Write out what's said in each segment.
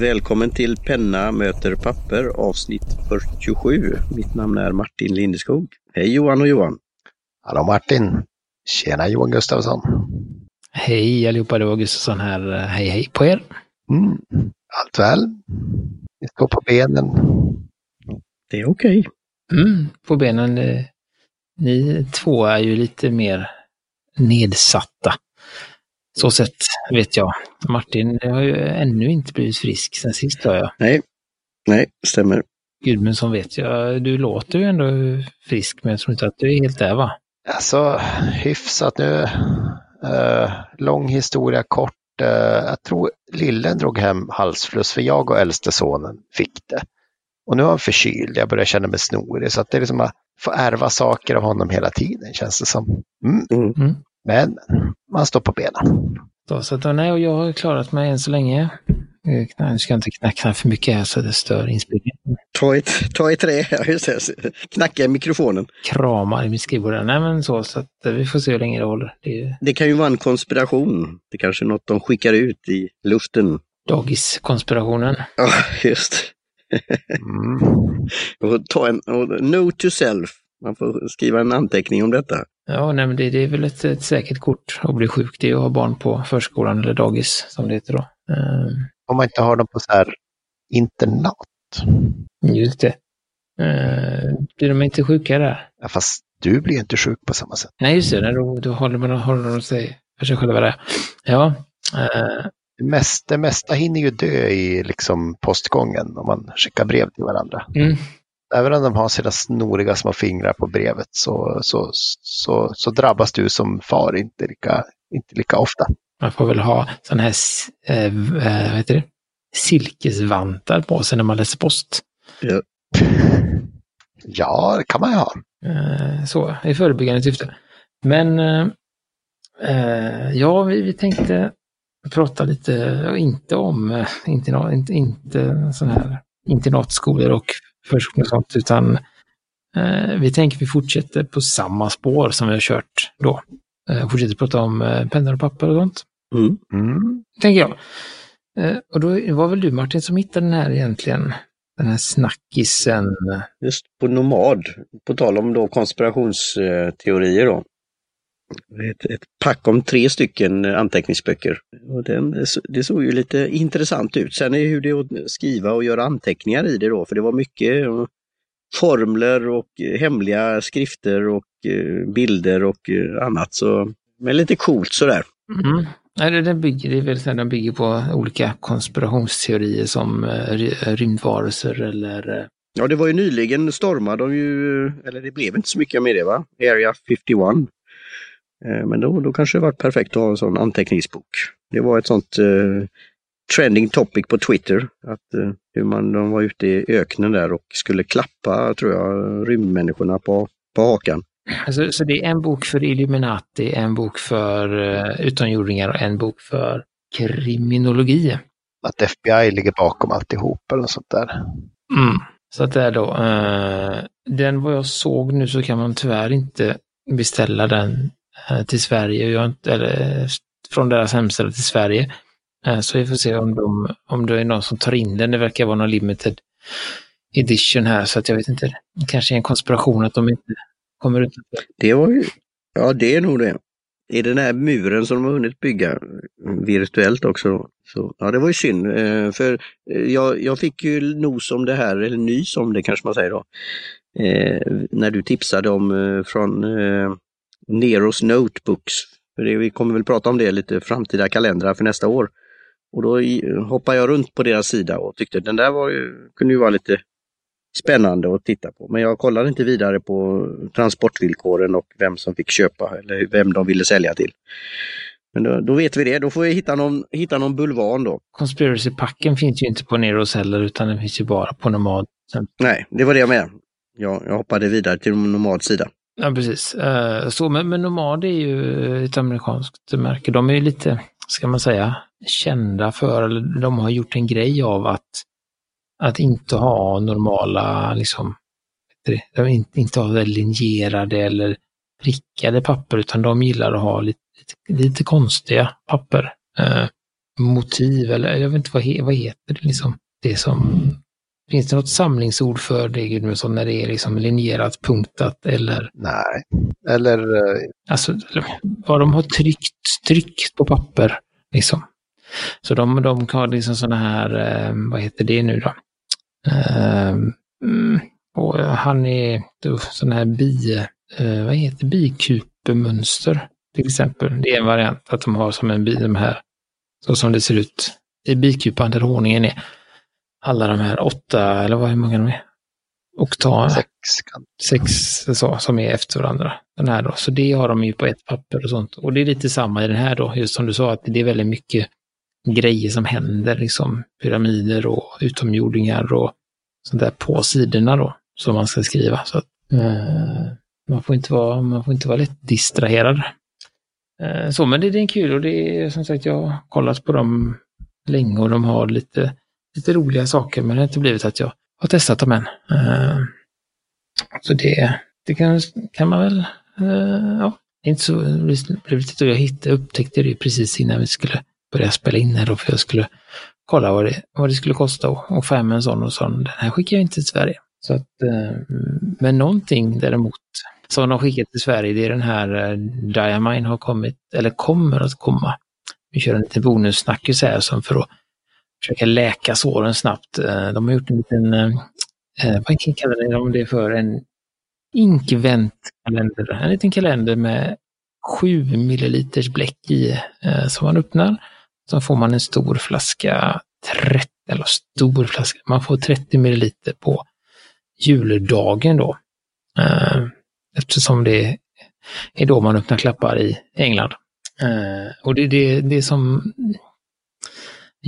Välkommen till Penna möter papper avsnitt 47. Mitt namn är Martin Lindeskog. Hej Johan och Johan! Hallå Martin! Tjena Johan Gustafsson! Hej allihopa, det var Gustafsson här. Hej hej på er! Mm. Allt väl? Ni står på benen? Det är okej. Okay. Mm, på benen. Eh, ni två är ju lite mer nedsatta. Så sett vet jag. Martin har ju ännu inte blivit frisk sen sist hör jag. Nej, nej, stämmer. Gudmundsson vet jag, du låter ju ändå frisk men jag tror inte att du är helt där va? Alltså hyfsat nu. Uh, lång historia kort. Uh, jag tror lillen drog hem halsfluss för jag och äldste sonen fick det. Och nu är han förkyld, jag börjar känna mig snorig så att det är liksom att få ärva saker av honom hela tiden känns det som. Mm. Mm. mm. Men man står på benen. Då, så att, nej, och jag har klarat mig än så länge. Jag ska inte knacka för mycket här så det stör inspelningen. Ta ett, ta ett trä. Knacka i mikrofonen. Kramar i mitt skrivbord. Nej men så, så att eh, vi får se hur länge det håller. Det, det kan ju vara en konspiration. Det kanske är något de skickar ut i luften. Dagiskonspirationen. Ja, just mm. och ta en och note to self. Man får skriva en anteckning om detta. Ja, nej, men det, det är väl ett, ett säkert kort att bli sjuk. Det är att ha barn på förskolan eller dagis som det heter då. Um, Om man inte har dem på så här internat. Just det. Uh, blir de inte sjuka där? Ja, fast du blir inte sjuk på samma sätt. Nej, just det. Då, då håller man håller de sig för sig själva där. Ja. Uh, det, mesta, det mesta hinner ju dö i liksom postgången om man skickar brev till varandra. Mm även om de har sina snoriga små fingrar på brevet så, så, så, så drabbas du som far inte lika, inte lika ofta. Man får väl ha sådana här äh, vad heter det? silkesvantar på sig när man läser post. Ja, ja det kan man ju ha. Äh, så, i förebyggande syfte. Men äh, ja, vi, vi tänkte prata lite, inte om, inte, inte, inte sån här internatskolor och förskolor och sånt, utan eh, vi tänker vi fortsätter på samma spår som vi har kört då. Eh, fortsätter prata om eh, pennor och papper och sånt. Mm. Mm. Tänker jag. Eh, och då var väl du Martin som hittade den här egentligen, den här snackisen. Just på Nomad, på tal om då konspirationsteorier då. Ett, ett, pack om tre stycken anteckningsböcker. Och den, det såg ju lite intressant ut. Sen är hur det är att skriva och göra anteckningar i det då, för det var mycket formler och hemliga skrifter och eh, bilder och eh, annat. Så, men lite coolt sådär. Mm. Nej, den bygger, det väl, den bygger på olika konspirationsteorier som eh, rymdvarelser eller Ja, det var ju nyligen stormade de ju, eller det blev inte så mycket med det va? Area 51. Eh, men då, då kanske det varit perfekt att ha en sån anteckningsbok. Det var ett sånt eh, trending topic på Twitter. Att, eh, hur man, de var ute i öknen där och skulle klappa, tror jag, rymdmänniskorna på, på hakan. Alltså, så det är en bok för Illuminati, en bok för uh, utomjordingar och en bok för kriminologi. Att FBI ligger bakom alltihop eller sånt där. Mm. Så att det är då, uh, den vad jag såg nu så kan man tyvärr inte beställa den Eh, Eh, till Sverige, jag inte, eller från deras hemsida till Sverige. Eh, så vi får se om, de, om det är någon som tar in den. Det verkar vara någon limited edition här så att jag vet inte. Det kanske är en konspiration att de inte kommer ut. Det var ju, ja det är nog det. I den här muren som de har hunnit bygga mm, virtuellt också. Så, ja, det var ju synd. Eh, för jag, jag fick ju nos om det här, eller nys om det kanske man säger då. När du tipsade om från Neros Notebooks. För det, vi kommer väl prata om det lite framtida kalendrar för nästa år. Och då hoppade jag runt på deras sida och tyckte den där var ju, kunde ju vara lite spännande att titta på. Men jag kollade inte vidare på transportvillkoren och vem som fick köpa eller vem de ville sälja till. Men då, då vet vi det, då får vi hitta någon, hitta någon bulvan då. Conspiracy-packen finns ju inte på Neros heller utan den finns ju bara på Nomad. Nej, det var det jag med. Jag, jag hoppade vidare till Nomads sida. Ja, precis. Eh, så, men, men Nomad är ju ett amerikanskt märke. De är ju lite, ska man säga, kända för, eller de har gjort en grej av att, att inte ha normala, liksom, de inte, inte ha linjerade eller prickade papper, utan de gillar att ha lite, lite, lite konstiga papper. Eh, motiv eller jag vet inte vad, he, vad heter det liksom. Det som, finns det något samlingsord för det Gudmundsson när det är liksom linjerat, punktat eller? Nej, eller... eh, Alltså vad de har tryckt, tryckt på papper liksom. Så de, de har liksom sådana här, eh, vad heter det nu då? Mm, och han är sån här bi, eh, vad heter bikupemönster till exempel. Det är en variant att de har som en bi, de här, så som det ser ut i bikupan där honungen är. Alla de här åtta, eller vad hur många de är? Oktan, sexkant. sex så, som är efter varandra. Den här då. Så det har de ju på ett papper och sånt. Och det är lite samma i den här då, just som du sa, att det är väldigt mycket grejer som händer, liksom pyramider och utomjordingar och sånt där på sidorna då, som man ska skriva. Så att, eh, man, får inte vara, man får inte vara lätt distraherad. Eh, så, men det, det är kul och det är som sagt, jag har kollat på dem länge och de har lite, lite roliga saker, men det har inte blivit att jag har testat dem än. Eh, så det, det kan, kan man väl, eh, Det ja, inte så roligt. Jag hittade, upptäckte det precis innan vi skulle börja spela in här då, för jag skulle kolla vad det, vad det skulle kosta och, och få hem en sån och sån. Den här skickar jag inte till Sverige. Så att, eh, men någonting däremot som de skickat till Sverige, det är den här Diamine har kommit, eller kommer att komma. Vi kör en liten bonussnackis här som för att försöka läka såren snabbt. Eh, de har gjort en liten, eh, eh, vad kallar de det för, en inkväntkalender. En liten kalender med 7 milliliters bläck i som man öppnar. Så får man en stor flaska, 30, eller stor flaska, man får 30 milliliter på juldagen då. Eftersom det är då man öppnar klappar i England. Och det är det, det som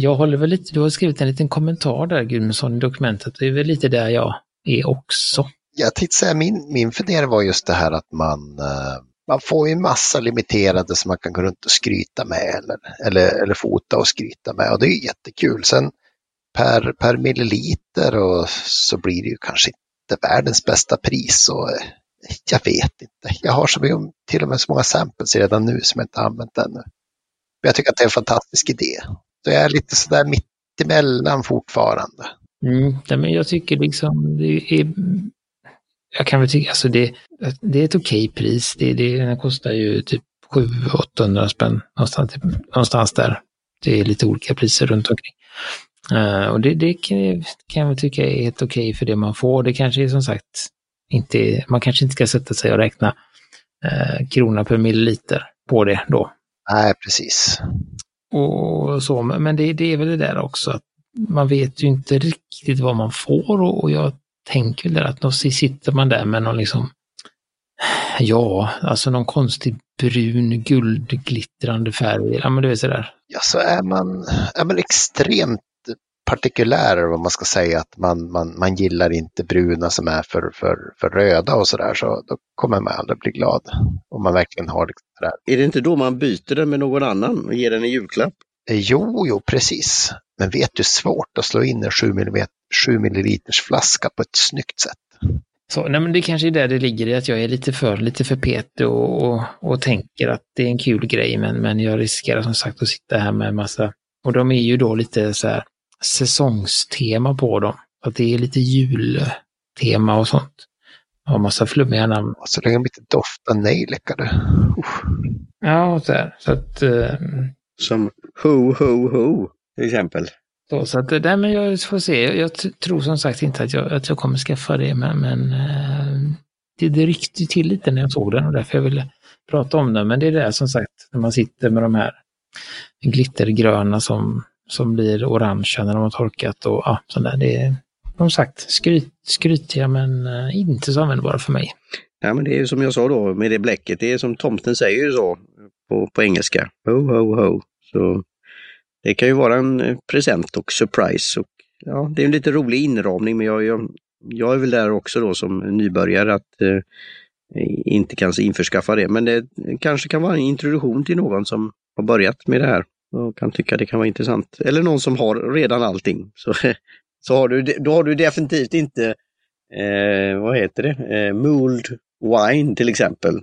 jag håller väl lite, du har skrivit en liten kommentar där Gudmundsson i dokumentet, det är väl lite där jag är också. Jag tänkte säga, min, min fundering var just det här att man, eh, man får ju massa limiterade som man kan gå runt och skryta med eller, eller, eller fota och skryta med och det är jättekul. Sen per, per milliliter och så blir det ju kanske inte världens bästa pris och eh, jag vet inte. Jag har så mycket, till och med så många samples redan nu som jag inte har använt ännu. Men jag tycker att det är en fantastisk idé. Så jag är lite sådär mittemellan fortfarande. Mm, men jag tycker liksom det är, jag kan väl tycka, alltså det, det är ett okej pris. Det, det, den kostar ju typ 700-800 spänn någonstans, typ, någonstans där. Det är lite olika priser runt omkring. Eh, och det, det kan, kan jag väl tycka är helt okej för det man får. Det kanske är som sagt inte, man kanske inte ska sätta sig och räkna eh, krona per milliliter på det då. Nej, precis och så. Men det, det är väl det där också att man vet ju inte riktigt vad man får och, och jag tänker väl där att då sitter man där med någon liksom, ja, alltså någon konstig brun guldglittrande färg. Ja, men du vet sådär. Ja, så är man, är man extremt partikulär, eller vad man ska säga, att man, man, man gillar inte bruna som är för, för, för röda och sådär, så då kommer man aldrig bli glad. Om man verkligen har liksom sådär. Är det inte då man byter den med någon annan och ger den en julklapp? Eh, Jo, jo, precis. Men vet du, svårt att slå in en 7, mm, 7 milliliters flaska på ett snyggt sätt. Så, nej, men det kanske är där det ligger i att jag är lite för, lite för petig och, och, och tänker att det är en kul grej, men, men jag riskerar som sagt att sitta här med en massa, och de är ju då lite så här säsongstema på dem. Att det är lite jultema och sånt. Och massa flummiga namn. Och så länge de inte doftar nejlikade. Usch. Ja, så, här. så att eh, Som ho, ho, ho till exempel. Så, så att, nej, men jag får se. Jag, tror som sagt inte att jag, att jag kommer skaffa det, men, men eh, det, det ryckte till lite när jag såg den och därför jag ville prata om den. Men det är det som sagt, när man sitter med de här glittergröna som, som blir orangea när de har torkat och ja, sådär. Det är som sagt skryt, skrytiga men eh, inte så användbara för mig. Ja, men det är ju som jag sa då med det bläcket, det är som tomten säger så på, på engelska. Ho, ho, ho. Så det kan ju vara en eh, present och surprise. Och, ja, det är en lite rolig inramning men jag, jag, jag är väl där också då som nybörjare att eh, inte kanske införskaffa det. Men det kanske kan vara en introduktion till någon som har börjat med det här och kan tycka det kan vara intressant. Eller någon som har redan allting. Så, så har du, då har du definitivt inte, eh, vad heter det, eh, mulled wine till exempel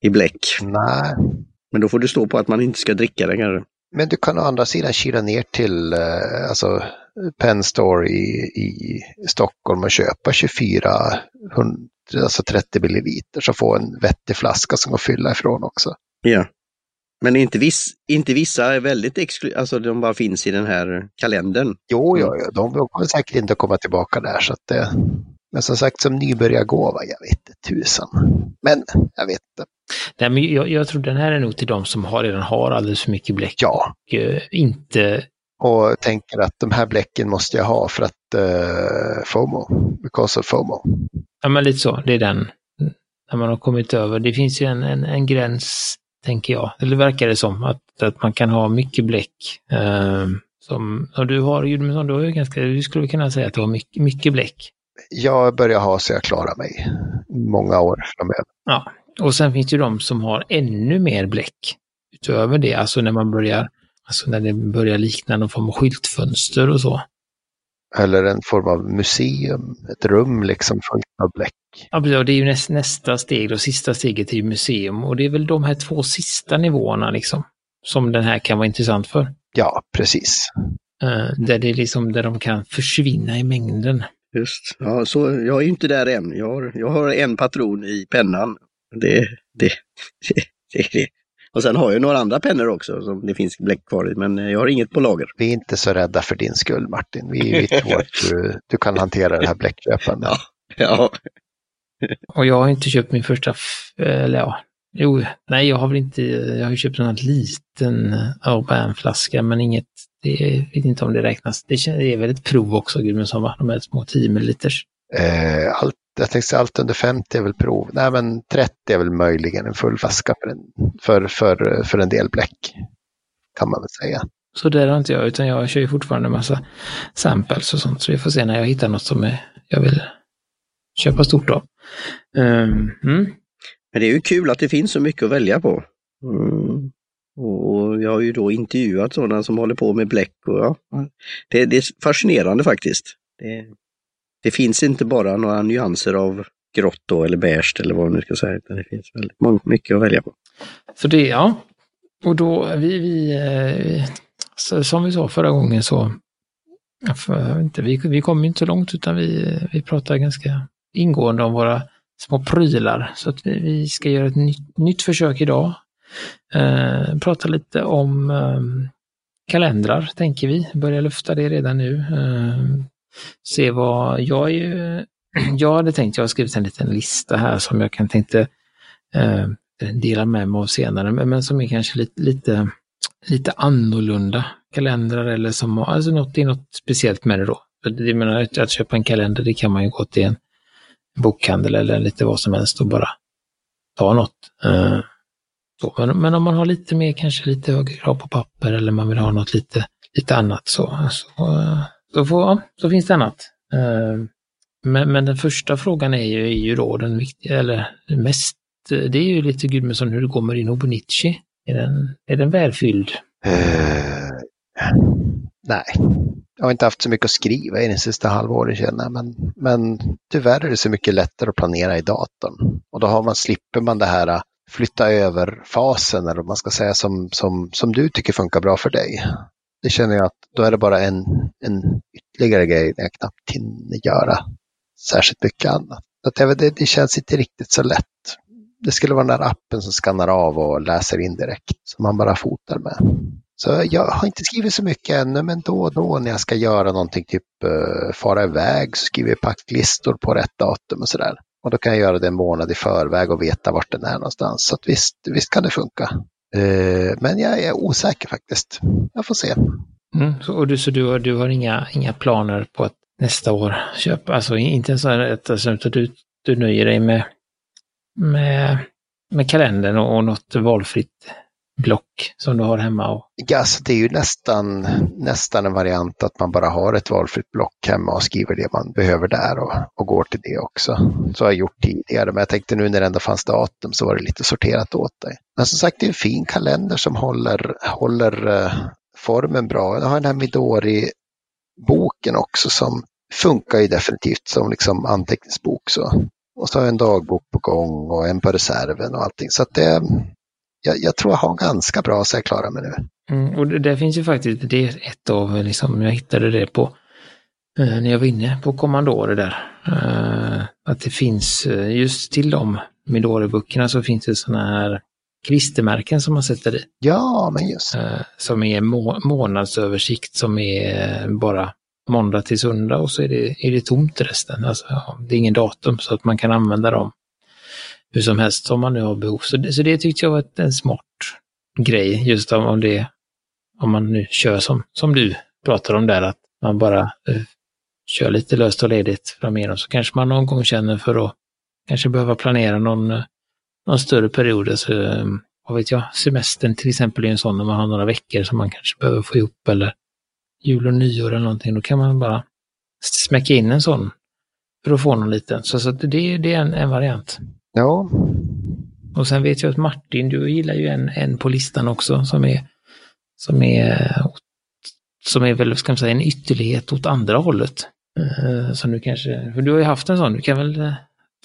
i bläck. Nej, Men då får du stå på att man inte ska dricka den kanske. Men du kan å andra sidan kila ner till eh, alltså, Penn Store i, i Stockholm och köpa 24, 100, alltså 30 milliliter så få en vettig flaska som går att fylla ifrån också. Ja. Men inte, viss, inte vissa är väldigt exklu alltså de bara finns i den här kalendern. Jo, jo, jo. de kommer säkert inte komma tillbaka där. Så att det, men som sagt, som nybörjargåva, jag vet inte tusan. Men jag vet inte. Nej, men jag, jag tror den här är nog till de som har, redan har alldeles för mycket bläck. Ja. Och eh, inte... Och tänker att de här bläcken måste jag ha för att uh, FOMO, because of FOMO. Ja, men lite så. Det är den. När man har kommit över. Det finns ju en, en, en gräns, tänker jag. Eller verkar det som. Att, att man kan ha mycket bläck. Uh, som, och du har ju, du har ju ganska, vi skulle kunna säga att du har mycket, mycket bläck. Jag börjar ha så jag klarar mig många år framöver. Ja, och sen finns det ju de som har ännu mer bläck utöver det, alltså när man börjar, alltså när det börjar likna någon form av skyltfönster och så. Eller en form av museum, ett rum liksom fullt av bläck. Ja, det är ju näst, nästa steg, och sista steget är ju museum och det är väl de här två sista nivåerna liksom som den här kan vara intressant för. Ja, precis. Uh, där det är liksom där de kan försvinna i mängden. Just, ja, så jag är ju inte där än. Jag har, jag har en patron i pennan. Det, det, det, det, det. Och sen har jag några andra pennor också som det finns bläck kvar i, men jag har inget på lager. Vi är inte så rädda för din skull Martin. Vi, vi tror att du, du kan hantera det här bläckköpandet. Ja. ja. Och jag har inte köpt min första, eller ja, jo, nej jag har väl inte, jag har köpt en liten Urban-flaska men inget, det vet inte om det räknas. Det är väl ett prov också, Gudmundsson, de här små 10 milliliters. Eh, allt, jag tänkte allt under 50 är väl prov. Nej men 30 är väl möjligen en full flaska för en, för, för, för en del bläck. Kan man väl säga. Så det har inte jag, utan jag kör ju fortfarande en massa samples och sånt. Så vi får se när jag hittar något som jag vill köpa stort av. Um, mm. Men det är ju kul att det finns så mycket att välja på. Mm. Och jag har ju då intervjuat sådana som håller på med bläck. Och ja, det, det är fascinerande faktiskt. Det, det, finns inte bara några nyanser av grått då, eller beige eller vad man nu ska säga, utan det finns väldigt mycket att välja på. Så det, ja. Och då, vi, vi så, som vi sa förra gången så, för, inte, vi, vi kom inte så långt utan vi, vi pratade ganska ingående om våra små prylar. Så att vi, vi ska göra ett nytt, nytt försök idag. Eh, prata lite om eh, kalendrar, tänker vi. Börja lufta det redan nu. Eh, se vad jag är Jag hade tänkt, jag har skrivit en liten lista här som jag kan tänkte eh, dela med mig av senare, men, men som är kanske lite, lite, lite annorlunda kalendrar eller som, alltså något, det är något speciellt med det då. Jag menar, att, att köpa en kalender, det kan man ju gå till en bokhandel eller lite vad som helst och bara ta något. Eh, så, men, men, om man har lite mer, kanske lite högre krav på papper eller man vill ha något lite, lite annat så, så, eh, så, får, så finns det annat. Uh, men, men den första frågan är ju, är ju då den viktiga, eller mest, det är ju lite Gudmundsson hur det går med din Obonichi. Är den, är den välfylld? Uh, nej, jag har inte haft så mycket att skriva i den sista halvåret känner jag, men, men tyvärr är det så mycket lättare att planera i datorn. Och då har man, slipper man det här flytta över-fasen, eller vad man ska säga, som, som, som du tycker funkar bra för dig. Det känner jag att då är det bara en, en ytterligare grej när jag knappt hinner göra särskilt mycket annat. Att det, det känns inte riktigt så lätt. Det skulle vara den där appen som skannar av och läser in direkt, som man bara fotar med. Så jag har inte skrivit så mycket ännu, men då och då när jag ska göra någonting, typ uh, fara iväg, så skriver jag packlistor på rätt datum och sådär. Och då kan jag göra det en månad i förväg och veta vart den är någonstans. Så att visst, visst kan det funka. Eh, men jag är osäker faktiskt. Jag får se. Mm, så, och du, så du, har, du har inga, inga planer på att nästa år köpa, alltså inte ens att alltså, du, du nöjer dig med, med, med kalendern och, och något valfritt block som du har hemma? Och... Ja, det är ju nästan, nästan en variant att man bara har ett valfritt block hemma och skriver det man behöver där och, och går till det också. Så har jag gjort tidigare, men jag tänkte nu när det ändå fanns datum så var det lite sorterat åt dig. Men som sagt, det är en fin kalender som håller, håller eh, formen bra. Jag har den här Midori-boken också som funkar ju definitivt som liksom anteckningsbok. Så. Och så har jag en dagbok på gång och en på reserven och allting. Så att det, jag, jag tror jag har ganska bra så jag klarar mig nu. Mm, och det, det finns ju faktiskt, det är ett av, liksom, jag hittade det på, eh, när jag var inne på Commandore där, eh, att det finns, eh, just till de Midori-böckerna så finns det sådana här klistermärken som man sätter i. Ja, men just Eh, som är må månadsöversikt som är bara måndag till söndag och så är det, är det tomt resten. Alltså, det är ingen datum så att man kan använda dem hur som helst om man nu har behov. Så det, så det tyckte jag var en smart grej just om, det, om man nu kör som, som du pratar om där, att man bara eh, kör lite löst och ledigt framigenom så kanske man någon gång känner för att kanske behöva planera någon, eh, någon större period. Alltså, eh, vad vet jag, semestern till exempel är en sån när man har några veckor som man kanske behöver få ihop eller jul och nyår eller någonting. Då kan man bara smäcka in en sån för att få någon liten. Så, så det, det är en, en variant. Ja, Och sen vet jag att Martin, du gillar ju en, en på listan också som är, som är, som är väl, ska man säga, en ytterlighet åt andra hållet. Uh, som du kanske, för du har ju haft en sån, du kan väl, uh,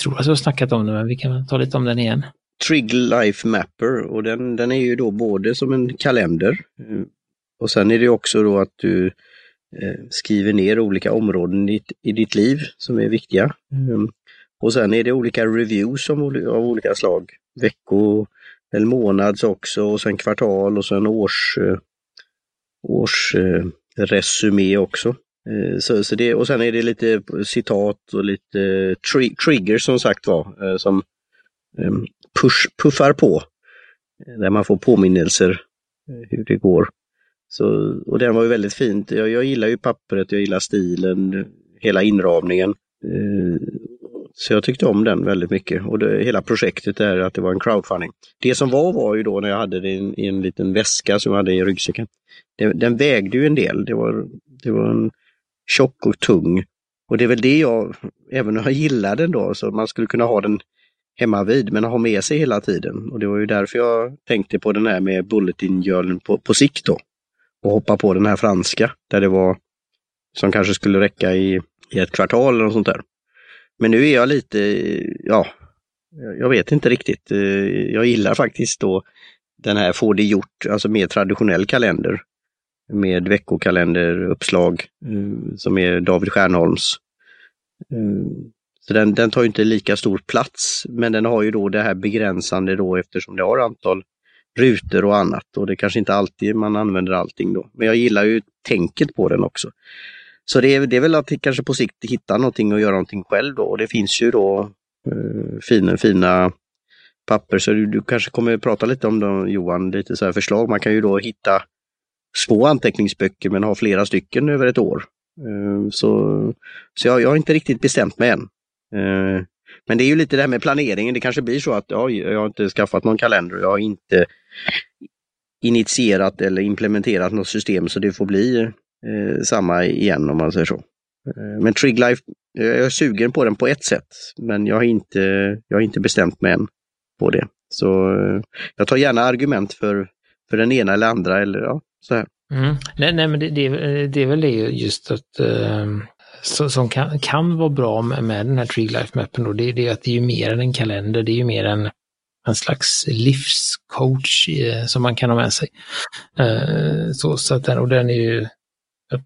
tror att du har snackat om den, men vi kan väl ta lite om den igen. Trig Life Mapper och den, den är ju då både som en kalender eh, och sen är det också då att du eh, skriver ner olika områden i, ditt- i ditt liv som är viktiga. Mm. Och sen är det olika reviews av olika slag. Vecko eller månads också och sen kvartal och sen års, eh, års eh, resumé också. Eh, så, så det, och sen är det lite citat och lite tri triggers som sagt var, som ehm, push, puffar på. Där man får påminnelser hur det går. Så, och den var ju väldigt fint. Jag, jag gillar ju pappret, jag gillar stilen, hela inramningen. Så jag tyckte om den väldigt mycket. Och det, hela projektet är att det var en crowdfunding. Det som var var ju då när jag hade det i en, i en liten väska som jag hade i ryggsäcken. Den, den vägde ju en del. Det var, det var en tjock och tung. Och det är väl det jag, även om jag gillar den då, så man skulle kunna ha den hemma vid men ha med sig hela tiden. Och det var ju därför jag tänkte på den här med bulletin-jörn på, på sikt då. Och hoppa på den här franska där det var som kanske skulle räcka i, i ett kvartal eller något sånt där. Men nu är jag lite, ja, jag vet inte riktigt. Eh, jag gillar faktiskt då den här Få det gjort, alltså mer traditionell kalender. Med veckokalenderuppslag eh, som är David Stjernholms. Eh, så den, den tar ju inte lika stor plats, men den har ju då det här begränsande då eftersom det har antal rutor och annat och det kanske inte alltid man använder allting då. Men jag gillar ju tänket på den också. Så det är, det är väl att kanske på sikt hitta någonting och göra någonting själv då och det finns ju då eh, fina, fina papper så du, du kanske kommer prata lite om dem Johan, lite så här förslag. Man kan ju då hitta små anteckningsböcker men ha flera stycken över ett år. Eh, Så, så jag, jag har inte riktigt bestämt mig än. Eh, Men det är ju lite det här med planeringen. Det kanske blir så att ja, jag har inte skaffat någon kalender. Jag har inte initierat eller implementerat något system så det får bli eh, samma igen om man säger så. Eh, men Triglife, eh, jag är sugen på den på ett sätt men jag har inte, jag har inte bestämt mig än på det. Så eh, jag tar gärna argument för, för den ena eller andra eller ja, så här. Mm. Nej, nej, men det, det, är- det är väl det just att eh, så, som kan, kan vara bra med, med den här Tree Life Mappen då, det är att det är ju mer än en kalender, det är ju mer en, en slags livscoach eh, som man kan ha med sig. Eh, så, så att den, och den är ju,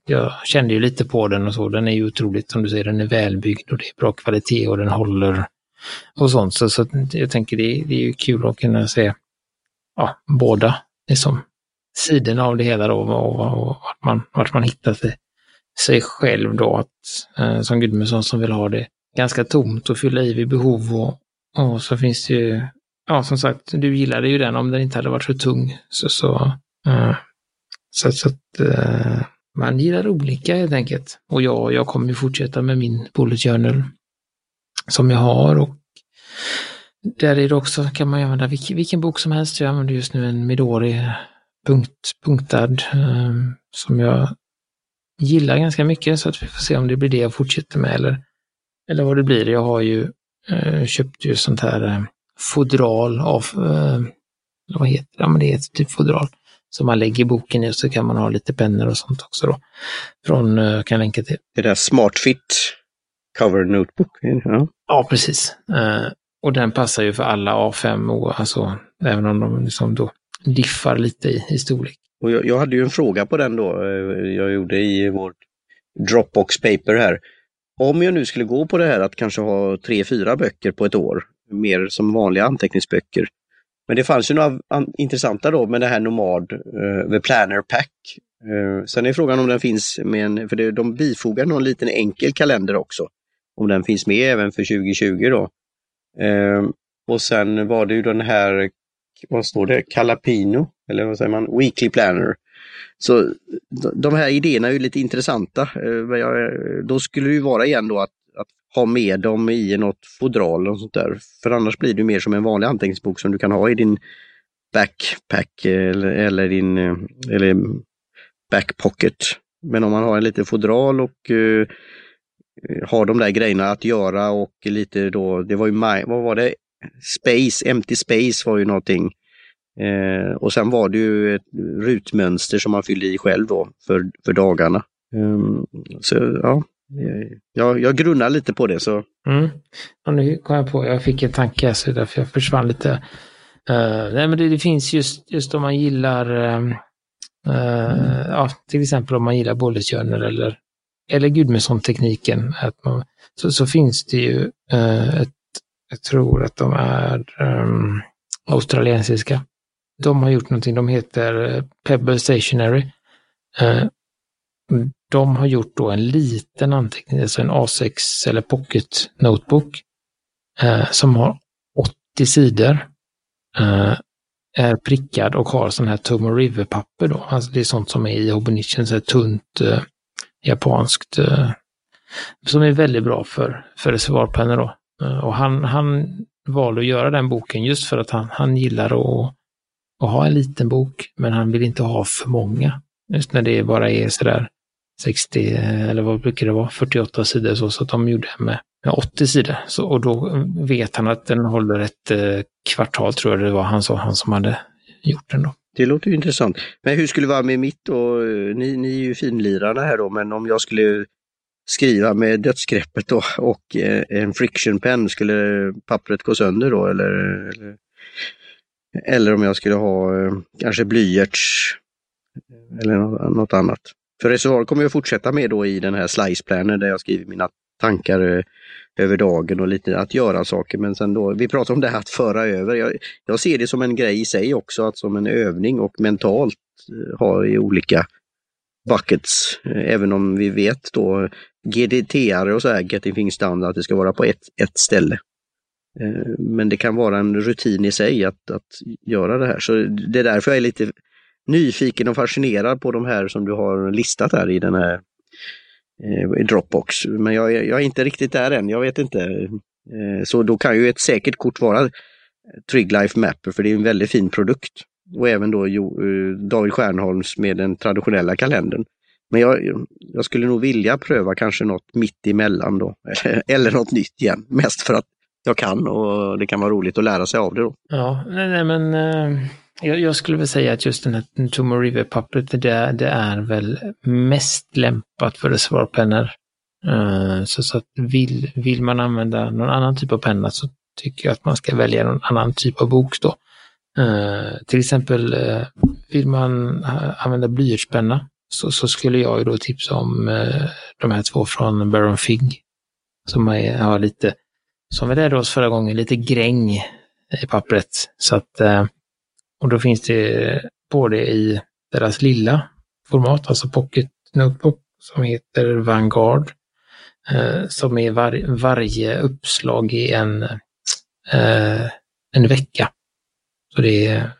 jag kände ju lite på den och så, den är ju otroligt, som du säger, den är välbyggd och det är bra kvalitet och den håller och sånt. Så, så jag tänker det, det är ju kul att kunna se ja, båda liksom, sidorna av det hela då och, och, och vart, man, vart man hittar sig, sig själv då. Att, eh, som Gudmundsson som vill ha det ganska tomt och fylla i vid behov och, och så finns det ju, ja som sagt, du gillade ju den om den inte hade varit för tung. Så, så, eh, så, så att eh, man gillar olika helt enkelt. Och jag, jag kommer ju fortsätta med min bullet journal som jag har och där är det också, kan man ju använda vilken, vilken bok som helst. Jag använder just nu en Midori punkt, punktad eh, som jag gillar ganska mycket så att vi får se om det blir det jag fortsätter med eller, eller vad det blir. Jag har ju eh, köpt ju sånt här eh, fodral av, eh, vad heter det? Ja men det heter typ fodral som man lägger boken i och så kan man ha lite pennor och sånt också då. Från, eh, kan länka till. Det där Smart Fit Cover Notebook. Ja. Ja, precis. Eh, och den passar ju för alla A5, och, alltså, även om de liksom då diffar lite i, i storlek. Och jag, jag hade ju en fråga på den då, eh, jag gjorde i vårt Dropbox paper här. Om jag nu skulle gå på det här att kanske ha tre, fyra böcker på ett år, mer som vanliga anteckningsböcker. Men det fanns ju några intressanta då med det här Nomad, uh, The Planner Pack. Uh, sen är frågan om den finns med en, för det, de bifogar någon liten enkel kalender också. Om den finns med även för 2020 då. Uh, och sen var det ju den här, vad står det, Calapino, eller vad säger man, Weekly Planner. Så de här idéerna är ju lite intressanta. Eh, då skulle det ju vara igen då att ha med dem i något fodral och sånt där. För annars blir det mer som en vanlig anteckningsbok som du kan ha i din backpack eller, eller din eh, eller backpocket. Men om man har en liten fodral och uh, har de där grejerna att göra och lite då, det var ju, vad var det, Space, Empty Space var ju någonting Eh, och sen var det ju ett rutmönster som man fyllde i själv då för, för dagarna. Um, så ja, jag, jag grunnar lite på det. så. Mm. Och nu kom jag på, jag fick en tanke så därför jag försvann lite. Uh, nej men det, det, finns just, just om man gillar, uh, uh, ja, till exempel om man gillar bullet journal eller, eller Gudmundsson-tekniken, så, så finns det ju ett, jag tror att de är um, australiensiska de har gjort någonting, de heter eh, Pebble Stationery. Mm. De har gjort då en liten anteckning, alltså en A6 eller Pocket Notebook eh, som har 80 sidor. Eh, är prickad och har sån här Tomo River-papper då. Alltså det är sånt som är i Hobonichen, så tunt eh, japanskt. Eh, som är väldigt bra för, för reservoarpennor då. Och han, han valde att göra den boken just för att han, han gillar att att ha en liten bok, men han vill inte ha för många. Just när det bara är sådär 60, eller vad brukar det vara, 48 sidor så, så att de gjorde med, med 80 sidor. Så, och då vet han att den håller ett eh, kvartal, tror jag det var han sa, han som hade gjort den då. Det låter ju intressant. Men hur skulle det vara med mitt och eh, ni, ni är ju finlirarna här då, men om jag skulle skriva med dödsgreppet då och eh, en friction pen, skulle pappret gå sönder då eller? eller? Eller om jag skulle ha eh, kanske blyerts eh, eller något annat. För reservoar kommer jag fortsätta med då i den här sliceplanen där jag skriver mina tankar eh, över dagen och lite att göra saker. Men sen då, vi pratar om det här att föra över. Jag, jag ser det som en grej i sig också, att som en övning och mentalt eh, ha i olika buckets. Eh, även om vi vet då GDT-are och så här, Getting Things Done, att det ska vara på ett, ett ställe. Men det kan vara en rutin i sig att, att göra det här. Så det är därför jag är lite nyfiken och fascinerad på de här som du har listat här i den här eh, Dropbox. Men jag, jag, är inte riktigt där än, jag vet inte. Eh, så då kan ju ett säkert kort vara Triglife Mapper för det är en väldigt fin produkt. Och även då jo, eh, David Stjernholms med den traditionella kalendern. Men jag, jag, skulle nog vilja pröva kanske något mitt emellan då. Eller något nytt igen. Mest för att jag kan och det kan vara roligt att lära sig av det då. Ja, nej, nej men eh, jag, jag, skulle väl säga att just den här Tomb River-pappret, det, det, är väl mest lämpat för reservoarpennor. Uh, så, så att vill, vill man använda någon annan typ av penna så tycker jag att man ska välja någon annan typ av bok då. Uh, till exempel uh, vill man använda blyertspenna så, så, skulle jag ju då tipsa om uh, de här två från Baron Fig. Som är, har lite som vi lärde oss förra gången, lite gräng i pappret. Så att, och då finns det både i deras lilla format, alltså Pocket Notebook, som heter Vanguard, eh, som är var, varje uppslag i en, eh, en vecka. Så det är,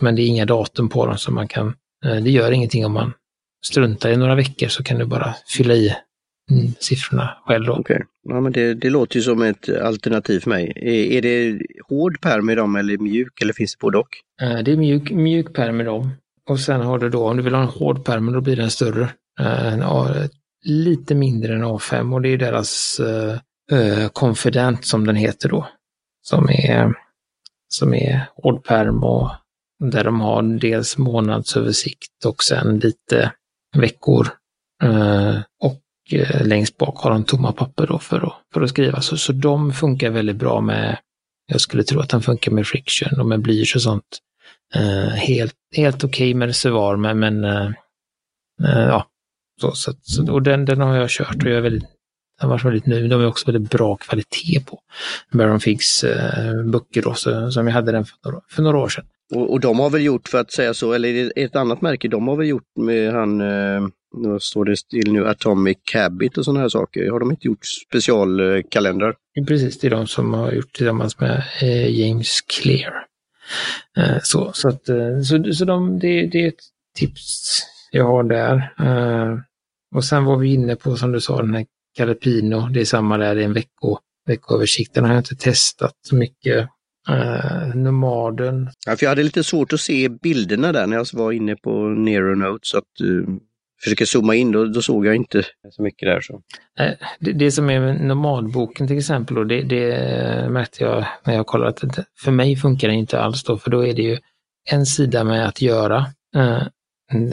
men det är inga datum på dem så man kan, eh, det gör ingenting om man struntar i några veckor så kan du bara fylla i mm, siffrorna själv. Då. Okay. Ja, men det, det låter ju som ett alternativ för mig. Är, är det hård pärm i dem eller mjuk eller finns det både och? Eh, det är mjuk, mjuk pärm i dem. Och sen har du då, om du vill ha en hård pärm, då blir den större. Eh, en A, lite mindre än A5 och det är deras uh, Confident som den heter då. Som är, som är hård pärm och där de har dels månadsöversikt och sen lite veckor. Uh, och Eh, längst bak har de tomma papper då för att, för att skriva. Så, så de funkar väldigt bra med jag skulle tro att den funkar med friction och med blyerts och sånt. Eh, helt helt okej okay med reservoar, men, men eh, eh, ja. Så, så, så, och den, den har jag kört och jag är väldigt den var väldigt nöjd. De är också väldigt bra kvalitet på. Baron Figs eh, böcker då, så, som jag hade den för några, för några år sedan. Och, och, de har väl gjort, för att säga så, eller ett annat märke, de har väl gjort med han, eh, nu står det still nu, Atomic Habit och sådana här saker. Har de inte gjort specialkalendrar? Precis, det är de som har gjort tillsammans med eh, James Clear. Eh, så så, att, eh, så, så de, det, det är ett tips jag har där. Och sen var vi inne på, som du sa, den här Carapino, det är samma där, det är en vecko, veckoöversikt. Den har jag inte testat så mycket. Uh, nomaden. Ja, för jag hade lite svårt att se bilderna där när jag var inne på Nero Notes. Att uh, försöker zooma in, då, då såg jag inte så mycket där. Så. Eh, det, det, som är med nomadboken till exempel, och det, det märkte jag när jag kollade att för mig funkar det inte alls då, för då är det ju en sida med att göra. Uh,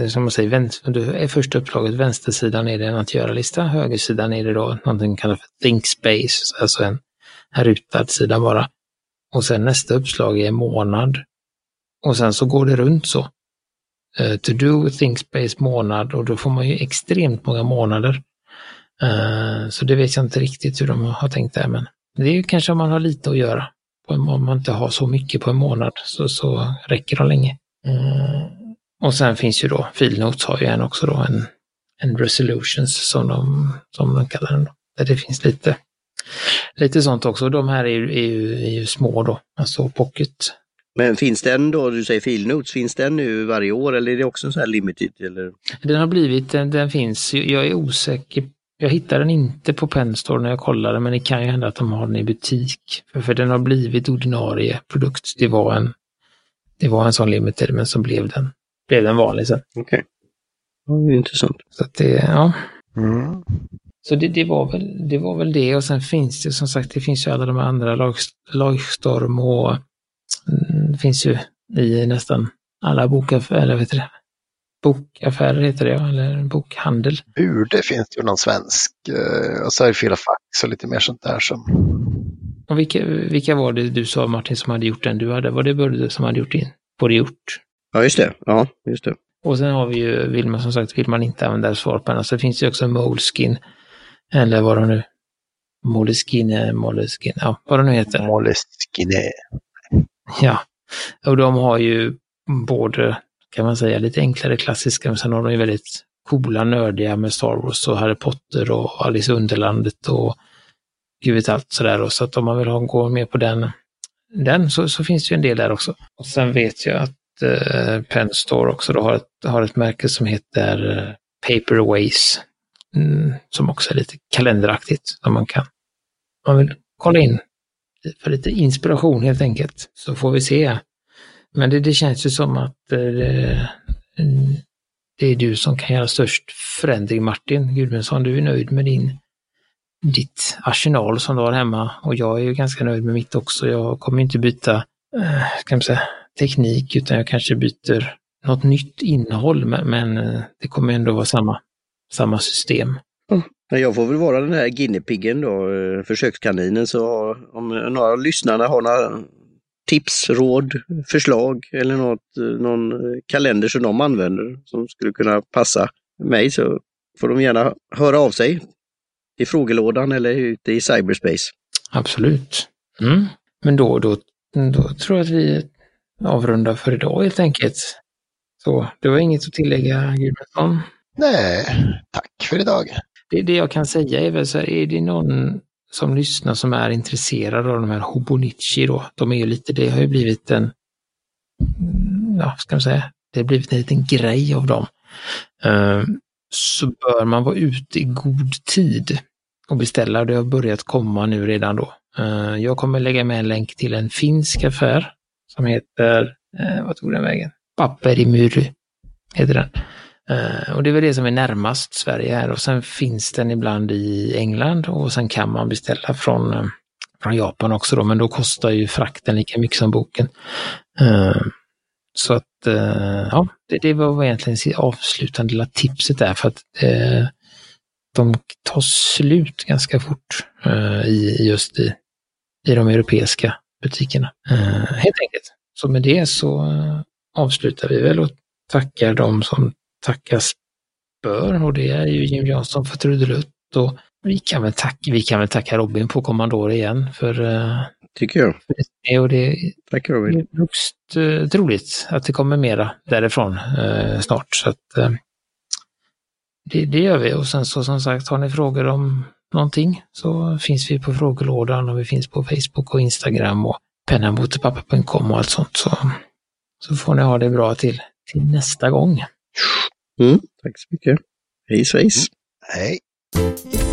som man säger, vänster, första uppslaget, vänstersidan är det en att göra-lista, högersidan är det då någonting kallat för think space, alltså en, en rutad sida bara. Och sen nästa uppslag är månad. Och sen så går det runt så eh, to do, Thinkspace månad och då får man ju extremt många månader. Eh, så det vet jag inte riktigt hur de har tänkt där, men det är ju kanske om man har lite att göra. Om man inte har så mycket på en månad så, så räcker de länge. Mm. och sen finns ju då, Filnotes har ju en också då, en, en resolutions som de, som de kallar den. Då, där det finns lite, lite sånt också. De här är är, är ju, är ju små då, alltså pocket. Men finns den då, du säger Filnotes, finns den nu varje år eller är det också en sån här limited? Eller? Den har blivit, den, den finns, jag är osäker jag hittade den inte på Penstore när jag kollade, men det kan ju hända att de har den i butik. För, för den har blivit ordinarie produkt. Det var en, det var en sån limited, men så blev den blev den vanlig sen. Okej. Okay. Ja, intressant. Så att det, ja. Mm. Så det, det, var väl, det var väl det och sen finns det som sagt, det finns ju alla de andra, lag, Lagstorm och det finns ju i nästan alla bokaffärer, eller vet du det? Bokaffärer heter det, eller bokhandel. Burde finns det ju någon svensk, eh, och så är det Filofax och lite mer sånt där som... Och vilka, vilka var det du sa Martin som hade gjort den du hade? Var det Burde som hade gjort din? Det gjort? Ja, just det. Ja, just det. Och sen har vi ju, vill man som sagt, vill man inte använda svarpenna så finns det också Moleskin. Eller vad de nu, Moleskin, Moleskin, ja vad de nu heter. Moleskin. Ja, och de har ju både, kan man säga, lite enklare klassiska, men sen har de ju väldigt coola, nördiga med Star Wars och Harry Potter och Alice i Underlandet och gud vet allt sådär. Så att om man vill ha, gå med på den, den så, så finns det ju en del där också. Och sen vet jag att eh, Penn Store också då har ett, har ett märke som heter eh, Paperways. Mm, som också är lite kalenderaktigt. Som man kan, man vill kolla in för lite inspiration helt enkelt. Så får vi se. Men det, det känns ju som att eh, det är du som kan göra störst förändring Martin Gudmundsson. Du är nöjd med din ditt arsenal som du har hemma och jag är ju ganska nöjd med mitt också. Jag kommer inte byta, eh, kan man säga, teknik utan jag kanske byter något nytt innehåll men men eh, det kommer ändå vara samma, samma system. Mm. Jag får väl vara den här guineapiggen då, eh, försökskaninen, så om några av lyssnarna har några tips, råd, förslag eller något, eh, någon kalender som de använder som skulle kunna passa mig så får de gärna höra av sig i frågelådan eller ute i cyberspace. Absolut. Mm. Men då, då, då tror jag att vi avrunda för idag helt enkelt. Så det var inget att tillägga, Gudmundsson? Nej, tack för idag. Det, det jag kan säga är väl så här, är det någon som lyssnar som är intresserad av de här Hobonichi då, de är ju lite, det har ju blivit en, mm, ja, ska man säga, det har blivit en liten grej av dem. Ehm, så bör man vara ute i god tid och beställa. Det har börjat komma nu redan då. Ehm, jag kommer lägga med en länk till en finsk affär som heter, eh, vad tog den vägen? Paperimuru heter den. Eh, och det är väl det som är närmast Sverige här och sen finns den ibland i England och sen kan man beställa från, eh, från Japan också då, men då kostar ju frakten lika mycket som boken. Eh, så att, ja, det, det, var egentligen avslutande lilla tipset där för att de tar slut ganska fort i just i, i de europeiska butikerna. Eh, helt enkelt. Så med det så avslutar vi väl och tackar de som tackas bör och det är ju Jim Jansson för trudelutt och vi kan väl tacka, vi kan väl tacka Robin på Commandore igen för uh, Tycker jag. det. Och det Tack Robin. är högst uh, troligt att det kommer mera därifrån uh, snart. Så att, uh, det, det gör vi och sen så som sagt har ni frågor om någonting så finns vi på frågelådan och vi finns på Facebook och Instagram och pennamotepappa.com och allt sånt. Så, så får ni ha det bra till, till nästa gång. Mm, tack så mycket. Hej svejs. Hej.